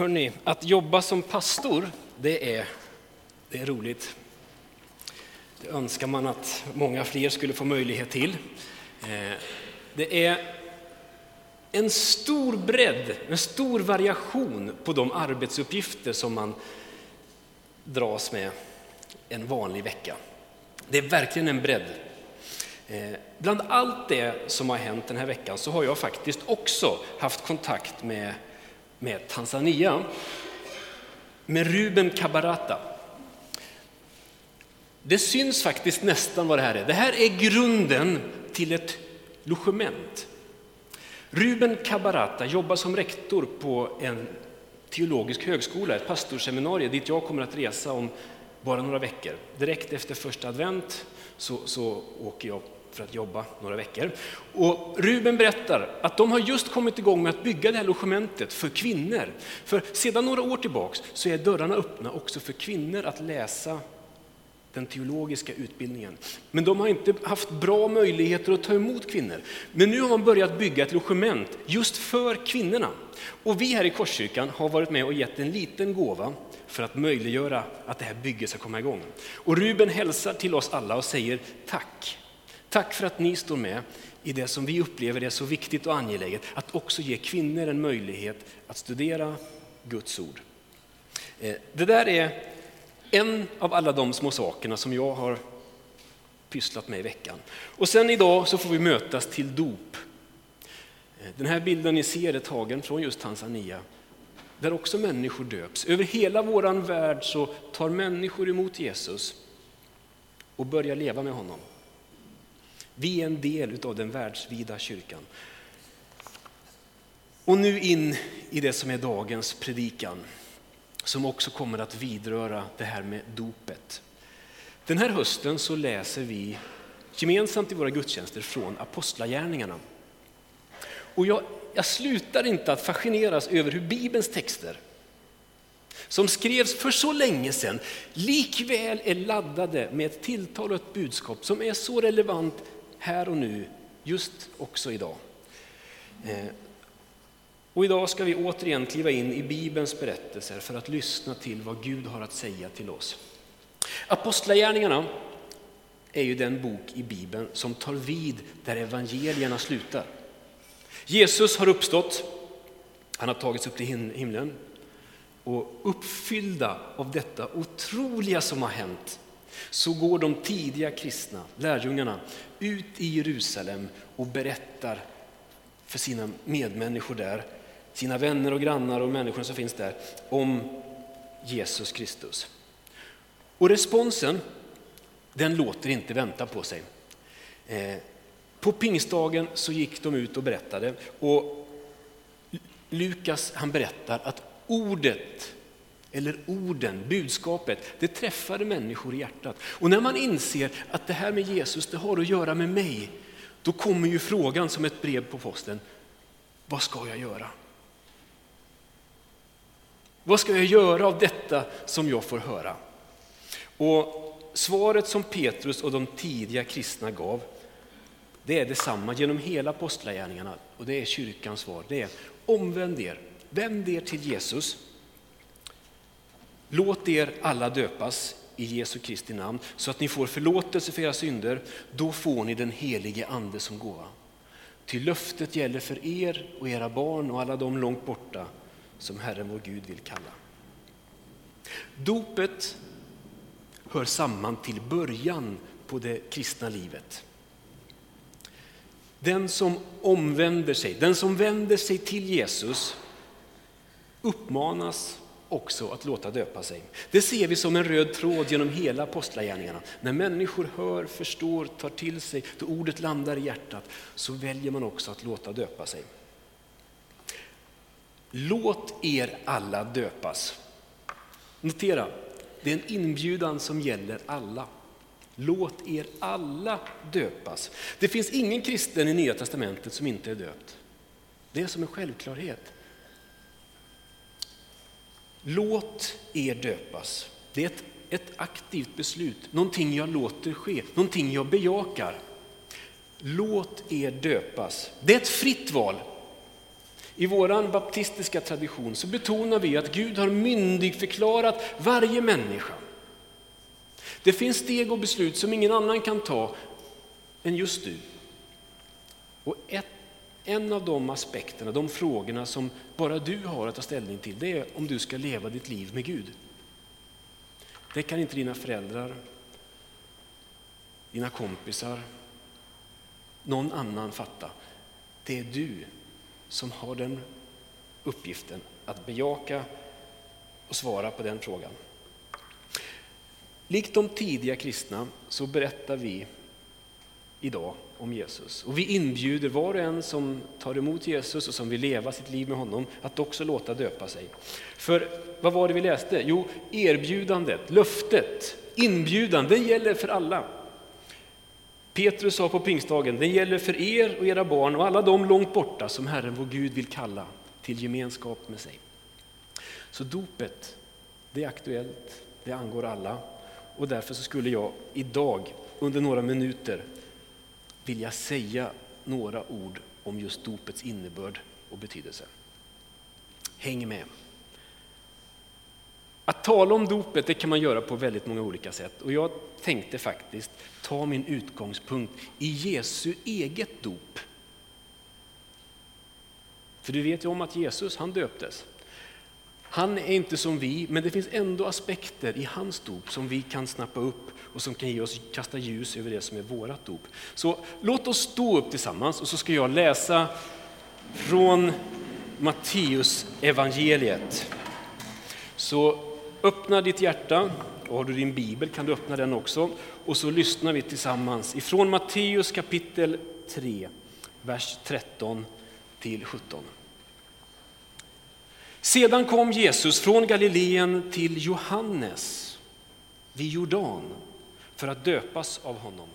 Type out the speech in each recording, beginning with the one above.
Hörrni, att jobba som pastor, det är, det är roligt. Det önskar man att många fler skulle få möjlighet till. Eh, det är en stor bredd, en stor variation på de arbetsuppgifter som man dras med en vanlig vecka. Det är verkligen en bredd. Eh, bland allt det som har hänt den här veckan så har jag faktiskt också haft kontakt med, med Tanzania, med Ruben Kabarata. Det syns faktiskt nästan vad det här är. Det här är grunden till ett logement. Ruben Kabarata jobbar som rektor på en teologisk högskola, ett pastorsseminarium dit jag kommer att resa om bara några veckor. Direkt efter första advent så, så åker jag för att jobba några veckor. Och Ruben berättar att de har just kommit igång med att bygga det här logementet för kvinnor. För sedan några år tillbaks så är dörrarna öppna också för kvinnor att läsa den teologiska utbildningen. Men de har inte haft bra möjligheter att ta emot kvinnor. Men nu har man börjat bygga ett logement just för kvinnorna. Och vi här i Korskyrkan har varit med och gett en liten gåva för att möjliggöra att det här bygget ska komma igång. Och Ruben hälsar till oss alla och säger tack. Tack för att ni står med i det som vi upplever är så viktigt och angeläget, att också ge kvinnor en möjlighet att studera Guds ord. Eh, det där är en av alla de små sakerna som jag har pysslat med i veckan. Och sen idag så får vi mötas till dop. Eh, den här bilden ni ser är tagen från just Tanzania, där också människor döps. Över hela vår värld så tar människor emot Jesus och börjar leva med honom. Vi är en del av den världsvida kyrkan. Och nu in i det som är dagens predikan, som också kommer att vidröra det här med dopet. Den här hösten så läser vi gemensamt i våra gudstjänster från Apostlagärningarna. Och jag, jag slutar inte att fascineras över hur Bibelns texter, som skrevs för så länge sedan, likväl är laddade med ett tilltal och ett budskap som är så relevant här och nu, just också idag. Eh, och idag ska vi återigen kliva in i Bibelns berättelser för att lyssna till vad Gud har att säga till oss. Apostlagärningarna är ju den bok i Bibeln som tar vid där evangelierna slutar. Jesus har uppstått, han har tagits upp till himlen och uppfyllda av detta otroliga som har hänt så går de tidiga kristna, lärjungarna, ut i Jerusalem och berättar för sina medmänniskor där, sina vänner och grannar och människor som finns där, om Jesus Kristus. Och responsen, den låter inte vänta på sig. Eh, på pingstdagen så gick de ut och berättade och Lukas han berättar att ordet eller orden, budskapet, det träffade människor i hjärtat. Och när man inser att det här med Jesus, det har att göra med mig, då kommer ju frågan som ett brev på posten. Vad ska jag göra? Vad ska jag göra av detta som jag får höra? Och svaret som Petrus och de tidiga kristna gav, det är detsamma genom hela apostlagärningarna och det är kyrkans svar. Det är omvänd er, vänd er till Jesus Låt er alla döpas i Jesu Kristi namn så att ni får förlåtelse för era synder. Då får ni den helige ande som gåva. Ty löftet gäller för er och era barn och alla de långt borta som Herren vår Gud vill kalla. Dopet hör samman till början på det kristna livet. Den som omvänder sig, den som vänder sig till Jesus uppmanas också att låta döpa sig. Det ser vi som en röd tråd genom hela apostlagärningarna. När människor hör, förstår, tar till sig, då ordet landar i hjärtat, så väljer man också att låta döpa sig. Låt er alla döpas. Notera, det är en inbjudan som gäller alla. Låt er alla döpas. Det finns ingen kristen i Nya Testamentet som inte är döpt. Det är som en självklarhet. Låt er döpas. Det är ett, ett aktivt beslut, någonting jag låter ske, någonting jag bejakar. Låt er döpas. Det är ett fritt val. I vår baptistiska tradition så betonar vi att Gud har myndigförklarat varje människa. Det finns steg och beslut som ingen annan kan ta än just du. Och ett, en av de aspekterna, de frågorna som bara du har att ta ställning till, det är om du ska leva ditt liv med Gud. Det kan inte dina föräldrar, dina kompisar, någon annan fatta. Det är du som har den uppgiften att bejaka och svara på den frågan. Likt de tidiga kristna så berättar vi idag om Jesus. Och vi inbjuder var och en som tar emot Jesus och som vill leva sitt liv med honom att också låta döpa sig. För vad var det vi läste? Jo, erbjudandet, löftet, inbjudan, den gäller för alla. Petrus sa på pingstdagen, den gäller för er och era barn och alla de långt borta som Herren vår Gud vill kalla till gemenskap med sig. Så dopet, det är aktuellt, det angår alla och därför så skulle jag idag under några minuter vilja säga några ord om just dopets innebörd och betydelse. Häng med! Att tala om dopet det kan man göra på väldigt många olika sätt och jag tänkte faktiskt ta min utgångspunkt i Jesu eget dop. För du vet ju om att Jesus han döptes. Han är inte som vi, men det finns ändå aspekter i hans dop som vi kan snappa upp och som kan ge oss, kasta ljus över det som är vårat dop. Så låt oss stå upp tillsammans och så ska jag läsa från Matteus evangeliet. Så öppna ditt hjärta, och har du din bibel kan du öppna den också. Och så lyssnar vi tillsammans ifrån Matteus kapitel 3, vers 13 till 17. Sedan kom Jesus från Galileen till Johannes vid Jordan för att döpas av honom.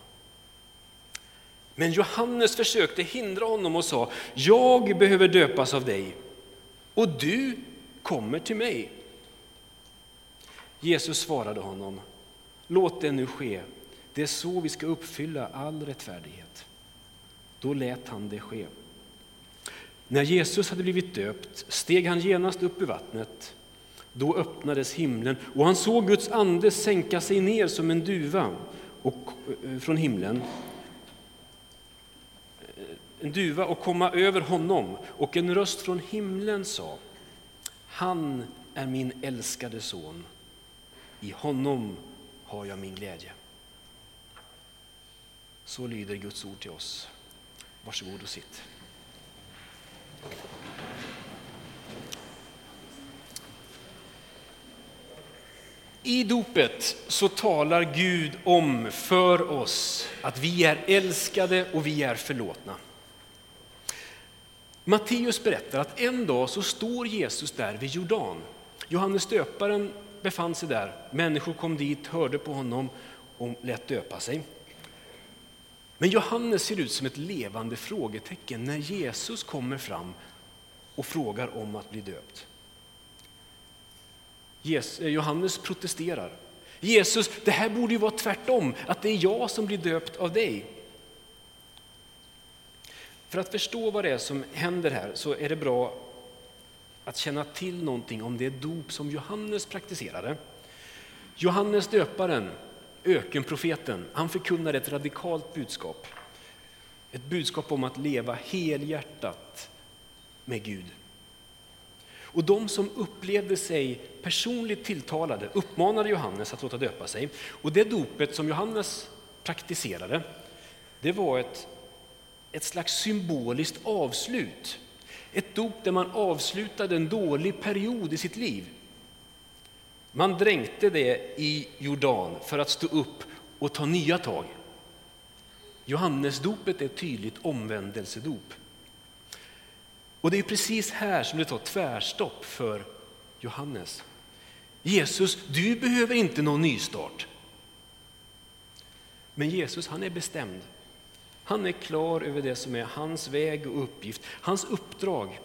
Men Johannes försökte hindra honom och sa, jag behöver döpas av dig och du kommer till mig. Jesus svarade honom, låt det nu ske, det är så vi ska uppfylla all rättfärdighet. Då lät han det ske. När Jesus hade blivit döpt steg han genast upp ur vattnet. Då öppnades himlen och han såg Guds ande sänka sig ner som en duva och, eh, från himlen. Eh, en duva och komma över honom och en röst från himlen sa Han är min älskade son. I honom har jag min glädje. Så lyder Guds ord till oss. Varsågod och sitt. I dopet så talar Gud om för oss att vi är älskade och vi är förlåtna. Matteus berättar att en dag så står Jesus där vid Jordan. Johannes döparen befann sig där. Människor kom dit, hörde på honom och lät döpa sig. Men Johannes ser ut som ett levande frågetecken när Jesus kommer fram och frågar om att bli döpt. Eh, Johannes protesterar. Jesus, det här borde ju vara tvärtom, att det är jag som blir döpt av dig. För att förstå vad det är som händer här så är det bra att känna till någonting om det dop som Johannes praktiserade. Johannes döparen, ökenprofeten, han förkunnade ett radikalt budskap. Ett budskap om att leva helhjärtat med Gud. Och de som upplevde sig personligt tilltalade uppmanade Johannes att låta döpa sig. Och det dopet som Johannes praktiserade, det var ett, ett slags symboliskt avslut. Ett dop där man avslutade en dålig period i sitt liv. Man dränkte det i Jordan för att stå upp och ta nya tag. Johannesdopet är ett tydligt omvändelsedop. Och det är precis här som det tar tvärstopp för Johannes. Jesus, du behöver inte någon nystart. Men Jesus han är bestämd. Han är klar över det som är hans väg och uppgift, hans uppdrag.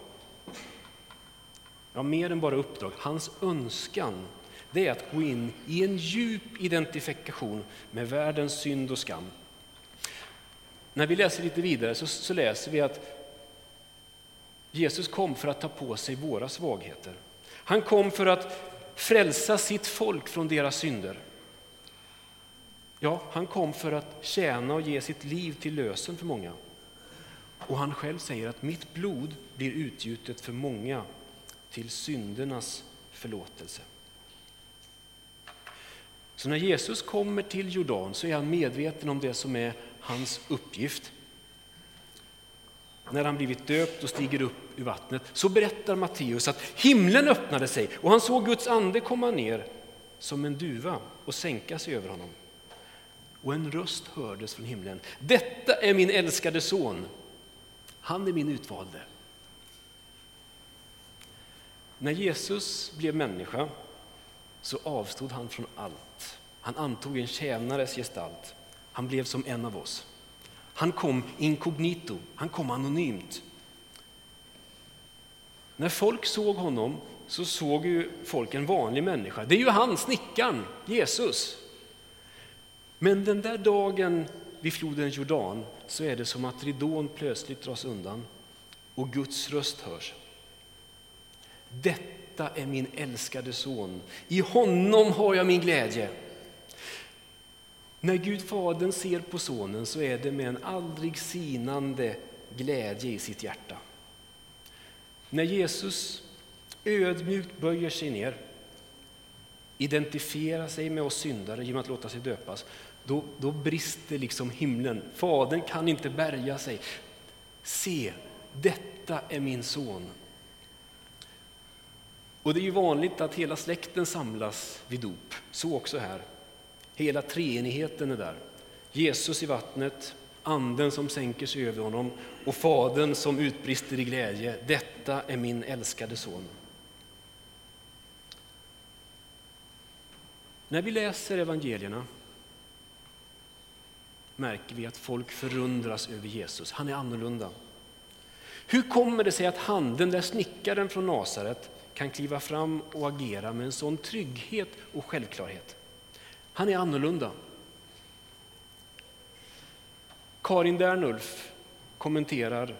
Ja, mer än bara uppdrag, hans önskan det är att gå in i en djup identifikation med världens synd och skam. När vi läser lite vidare så, så läser vi att Jesus kom för att ta på sig våra svagheter. Han kom för att frälsa sitt folk från deras synder. Ja, han kom för att tjäna och ge sitt liv till lösen för många. Och han själv säger att mitt blod blir utgjutet för många till syndernas förlåtelse. Så när Jesus kommer till Jordan så är han medveten om det som är hans uppgift. När han blivit döpt och stiger upp ur vattnet så berättar Matteus att himlen öppnade sig och han såg Guds ande komma ner som en duva och sänka sig över honom. Och en röst hördes från himlen. Detta är min älskade son. Han är min utvalde. När Jesus blev människa så avstod han från allt. Han antog en tjänares gestalt. Han blev som en av oss. Han kom inkognito, han kom anonymt. När folk såg honom så såg ju folk en vanlig människa. Det är ju han, snickaren, Jesus. Men den där dagen vid floden Jordan så är det som att ridån plötsligt dras undan och Guds röst hörs. Detta är min älskade son, i honom har jag min glädje. När Gud Fadern ser på sonen så är det med en aldrig sinande glädje i sitt hjärta. När Jesus ödmjukt böjer sig ner, identifierar sig med oss syndare genom att låta sig döpas, då, då brister liksom himlen. Fadern kan inte bärga sig. Se, detta är min son. Och det är ju vanligt att hela släkten samlas vid dop, så också här. Hela treenigheten är där. Jesus i vattnet, anden som sänker sig över honom och fadern som utbrister i glädje. Detta är min älskade son. När vi läser evangelierna märker vi att folk förundras över Jesus. Han är annorlunda. Hur kommer det sig att han, den där snickaren från Nasaret, kan kliva fram och agera med en sån trygghet och självklarhet? Han är annorlunda. Karin Dernulf kommenterar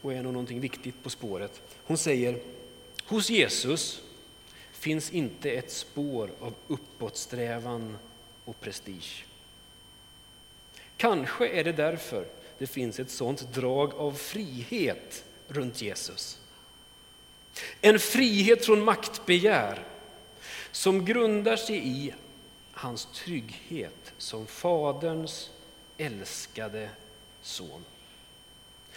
och är nog någonting viktigt på spåret. Hon säger, hos Jesus finns inte ett spår av uppåtsträvan och prestige. Kanske är det därför det finns ett sånt drag av frihet runt Jesus. En frihet från maktbegär som grundar sig i hans trygghet som Faderns älskade son.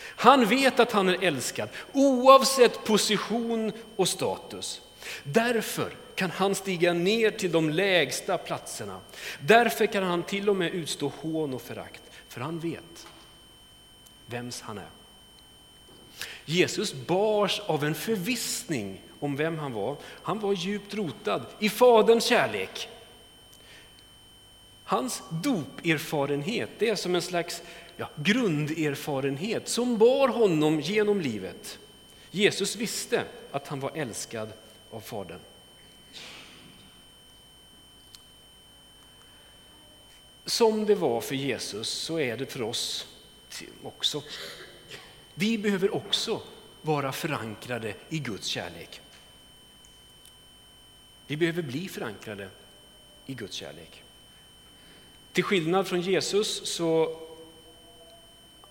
Han vet att han är älskad oavsett position och status. Därför kan han stiga ner till de lägsta platserna. Därför kan han till och med utstå hån och förakt, för han vet vems han är. Jesus bars av en förvissning om vem han var. Han var djupt rotad i Faderns kärlek. Hans doperfarenhet det är som en slags ja, grunderfarenhet som bar honom genom livet. Jesus visste att han var älskad av Fadern. Som det var för Jesus så är det för oss också. Vi behöver också vara förankrade i Guds kärlek. Vi behöver bli förankrade i Guds kärlek. Till skillnad från Jesus, så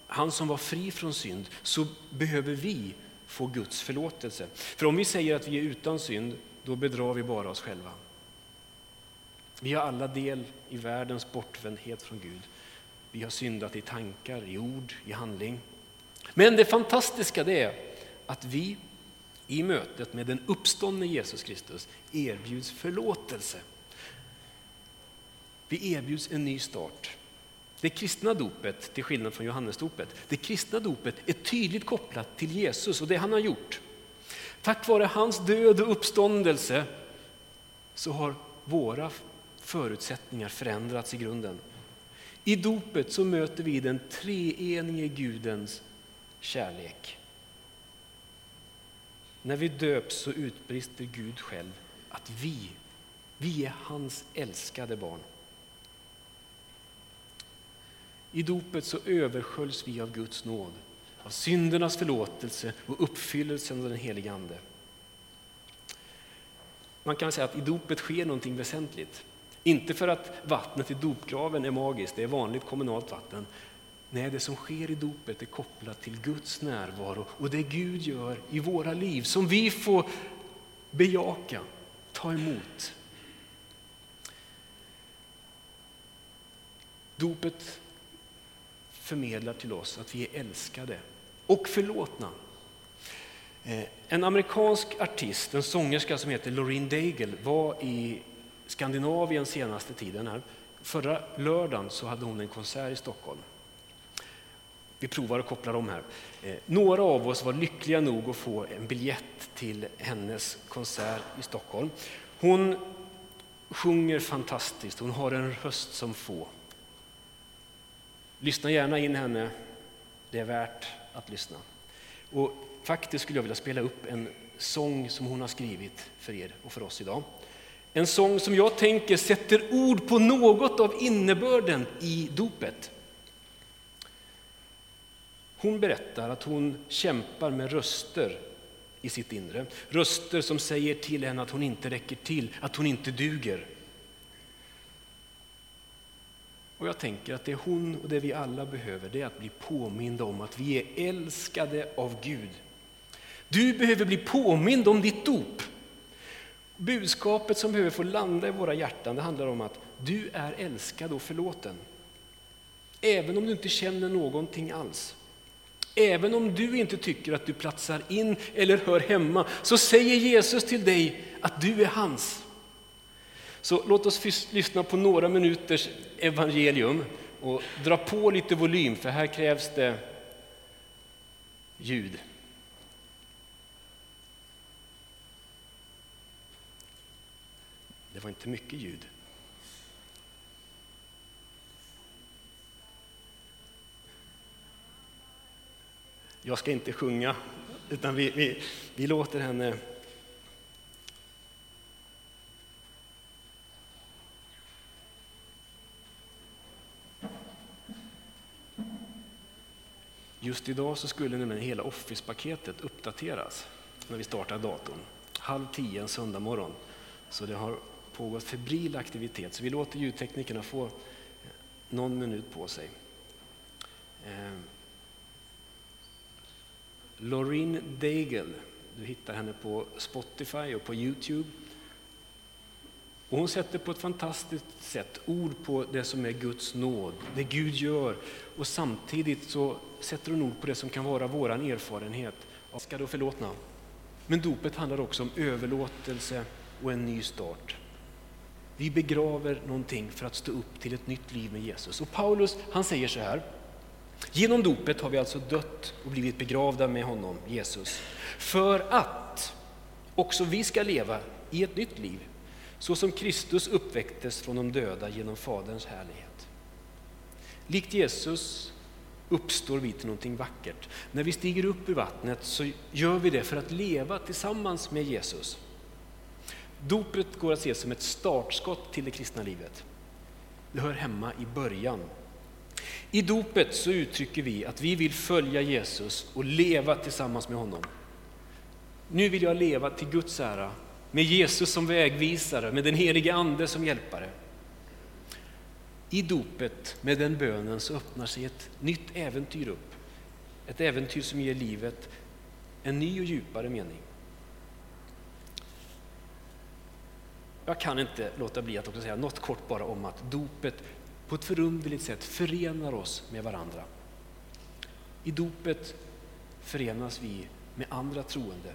han som var fri från synd, så behöver vi få Guds förlåtelse. För om vi säger att vi är utan synd, då bedrar vi bara oss själva. Vi har alla del i världens bortvändhet från Gud. Vi har syndat i tankar, i ord, i handling. Men det fantastiska det är att vi i mötet med den uppståndne Jesus Kristus erbjuds förlåtelse. Vi erbjuds en ny start. Det kristna dopet, till skillnad från Johannesdopet, det kristna dopet är tydligt kopplat till Jesus och det han har gjort. Tack vare hans död och uppståndelse så har våra förutsättningar förändrats i grunden. I dopet så möter vi den treenige Gudens kärlek. När vi döps så utbrister Gud själv att vi, vi är hans älskade barn. I dopet så översköljs vi av Guds nåd av syndernas förlåtelse och uppfyllelsen av den helige Ande. Man kan säga att i dopet sker någonting väsentligt. Inte för att vattnet i dopgraven är magiskt, det är vanligt kommunalt vatten. Nej, det som sker i dopet är kopplat till Guds närvaro och det Gud gör i våra liv som vi får bejaka, ta emot. Dopet förmedlar till oss att vi är älskade och förlåtna. Eh, en amerikansk artist, en sångerska som heter Loreen Daigle var i Skandinavien senaste tiden. Här. Förra lördagen så hade hon en konsert i Stockholm. Vi provar att koppla dem här. Eh, några av oss var lyckliga nog att få en biljett till hennes konsert i Stockholm. Hon sjunger fantastiskt, hon har en röst som få. Lyssna gärna in henne, det är värt att lyssna. Och faktiskt skulle jag vilja spela upp en sång som hon har skrivit för er och för oss idag. En sång som jag tänker sätter ord på något av innebörden i dopet. Hon berättar att hon kämpar med röster i sitt inre. Röster som säger till henne att hon inte räcker till, att hon inte duger. Och jag tänker att det hon och det vi alla behöver det är att bli påminda om att vi är älskade av Gud. Du behöver bli påmind om ditt dop. Budskapet som behöver få landa i våra hjärtan det handlar om att du är älskad och förlåten. Även om du inte känner någonting alls. Även om du inte tycker att du platsar in eller hör hemma så säger Jesus till dig att du är hans. Så låt oss lyssna på några minuters evangelium och dra på lite volym för här krävs det ljud. Det var inte mycket ljud. Jag ska inte sjunga, utan vi, vi, vi låter henne Just idag så skulle nämligen hela Office-paketet uppdateras när vi startar datorn. Halv tio en söndag morgon. Så det har pågått febril aktivitet. Så vi låter ljudteknikerna få någon minut på sig. Eh, Eh. Loreen Daigle, du hittar henne på Spotify och på Youtube. Och hon sätter på ett fantastiskt sätt ord på det som är Guds nåd, det Gud gör. Och samtidigt så sätter hon ord på det som kan vara vår erfarenhet av ska och förlåtna. Men dopet handlar också om överlåtelse och en ny start. Vi begraver någonting för att stå upp till ett nytt liv med Jesus. Och Paulus han säger så här. Genom dopet har vi alltså dött och blivit begravda med honom, Jesus. För att också vi ska leva i ett nytt liv så som Kristus uppväcktes från de döda genom Faderns härlighet. Likt Jesus uppstår vi till någonting vackert. När vi stiger upp ur vattnet så gör vi det för att leva tillsammans med Jesus. Dopet går att se som ett startskott till det kristna livet. Det hör hemma i början. I dopet så uttrycker vi att vi vill följa Jesus och leva tillsammans med honom. Nu vill jag leva till Guds ära med Jesus som vägvisare, med den helige Ande som hjälpare. I dopet, med den bönen, så öppnar sig ett nytt äventyr upp. Ett äventyr som ger livet en ny och djupare mening. Jag kan inte låta bli att också säga något kort bara om att dopet på ett förunderligt sätt förenar oss med varandra. I dopet förenas vi med andra troende.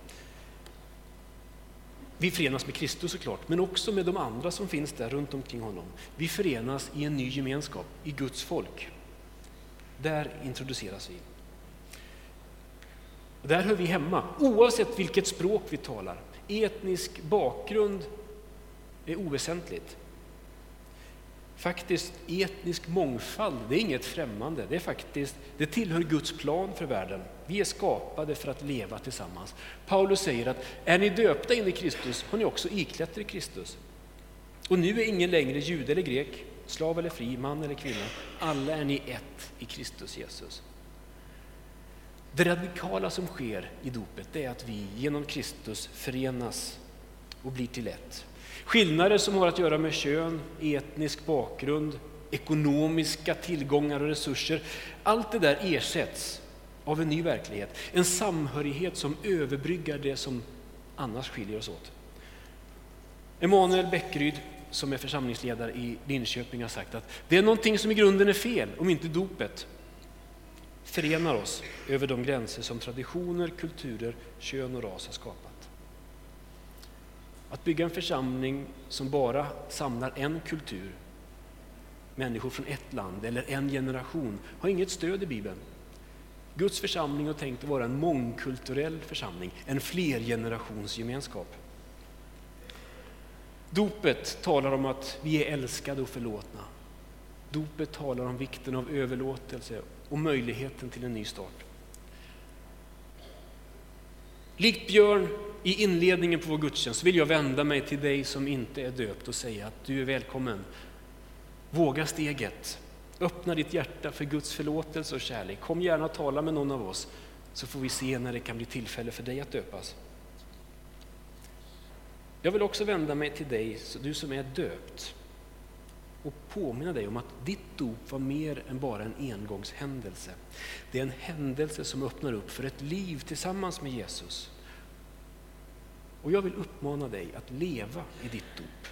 Vi förenas med Kristus såklart, men också med de andra som finns där runt omkring honom. Vi förenas i en ny gemenskap, i Guds folk. Där introduceras vi. Där hör vi hemma, oavsett vilket språk vi talar. Etnisk bakgrund är oväsentligt. Faktiskt, etnisk mångfald, det är inget främmande. Det, är faktiskt, det tillhör Guds plan för världen. Vi är skapade för att leva tillsammans. Paulus säger att är ni döpta in i Kristus har ni också iklätt er Kristus. Och nu är ingen längre jude eller grek, slav eller fri, man eller kvinna. Alla är ni ett i Kristus Jesus. Det radikala som sker i dopet är att vi genom Kristus förenas och blir till ett. Skillnader som har att göra med kön, etnisk bakgrund, ekonomiska tillgångar och resurser. Allt det där ersätts av en ny verklighet. En samhörighet som överbryggar det som annars skiljer oss åt. Emanuel Bäckryd, som är församlingsledare i Linköping, har sagt att det är någonting som i grunden är fel om inte dopet förenar oss över de gränser som traditioner, kulturer, kön och ras har skapat. Att bygga en församling som bara samlar en kultur, människor från ett land eller en generation, har inget stöd i Bibeln. Guds församling är tänkt att vara en mångkulturell församling, en flergenerationsgemenskap. Dopet talar om att vi är älskade och förlåtna. Dopet talar om vikten av överlåtelse och möjligheten till en ny start. Likt Björn i inledningen på vår gudstjänst vill jag vända mig till dig som inte är döpt och säga att du är välkommen. Våga steget. Öppna ditt hjärta för Guds förlåtelse och kärlek. Kom gärna och tala med någon av oss så får vi se när det kan bli tillfälle för dig att döpas. Jag vill också vända mig till dig, du som är döpt och påminna dig om att ditt dop var mer än bara en engångshändelse. Det är en händelse som öppnar upp för ett liv tillsammans med Jesus. Och jag vill uppmana dig att leva i ditt dop.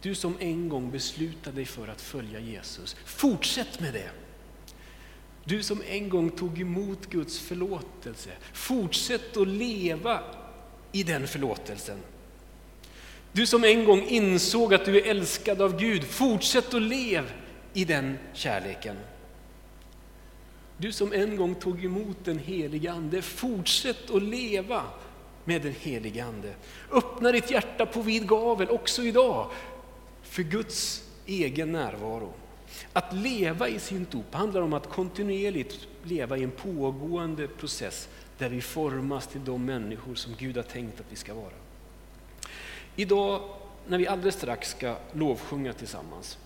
Du som en gång beslutade dig för att följa Jesus, fortsätt med det. Du som en gång tog emot Guds förlåtelse, fortsätt att leva i den förlåtelsen. Du som en gång insåg att du är älskad av Gud, fortsätt att leva i den kärleken. Du som en gång tog emot den helige Ande, fortsätt att leva med den helige Ande. Öppna ditt hjärta på vid gavel också idag för Guds egen närvaro. Att leva i sin dop handlar om att kontinuerligt leva i en pågående process där vi formas till de människor som Gud har tänkt att vi ska vara. Idag när vi alldeles strax ska lovsjunga tillsammans,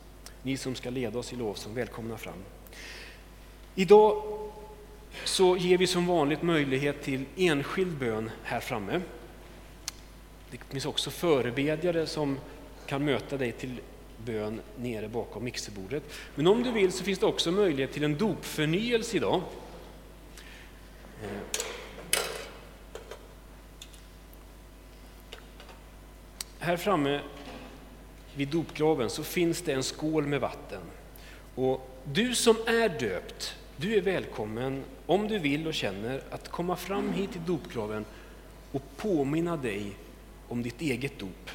ni som ska leda oss i lovsång, välkomna fram. Idag så ger vi som vanligt möjlighet till enskild bön här framme. Det finns också förebedjare som kan möta dig till bön nere bakom mixerbordet. Men om du vill så finns det också möjlighet till en dopförnyelse idag. Eh. Här framme vid dopgraven så finns det en skål med vatten. Och du som är döpt, du är välkommen om du vill och känner att komma fram hit till dopgraven och påminna dig om ditt eget dop.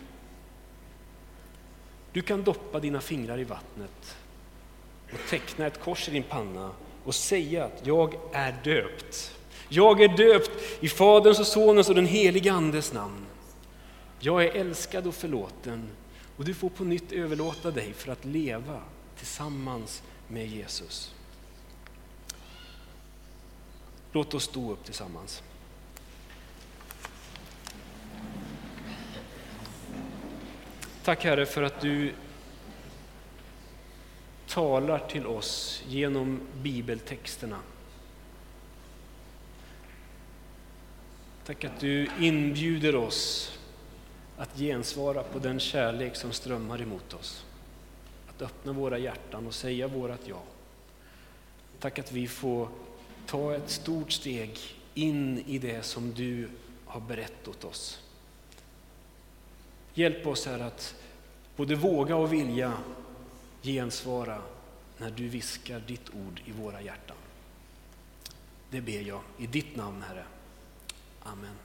Du kan doppa dina fingrar i vattnet och teckna ett kors i din panna och säga att jag är döpt. Jag är döpt i Faderns och Sonens och den helige Andes namn. Jag är älskad och förlåten och du får på nytt överlåta dig för att leva tillsammans med Jesus. Låt oss stå upp tillsammans. Tack Herre för att du talar till oss genom bibeltexterna. Tack att du inbjuder oss att gensvara på den kärlek som strömmar emot oss. Att öppna våra hjärtan och säga vårat ja. Tack att vi får ta ett stort steg in i det som du har berättat åt oss. Hjälp oss här att både våga och vilja gensvara när du viskar ditt ord i våra hjärtan. Det ber jag i ditt namn, Herre. Amen.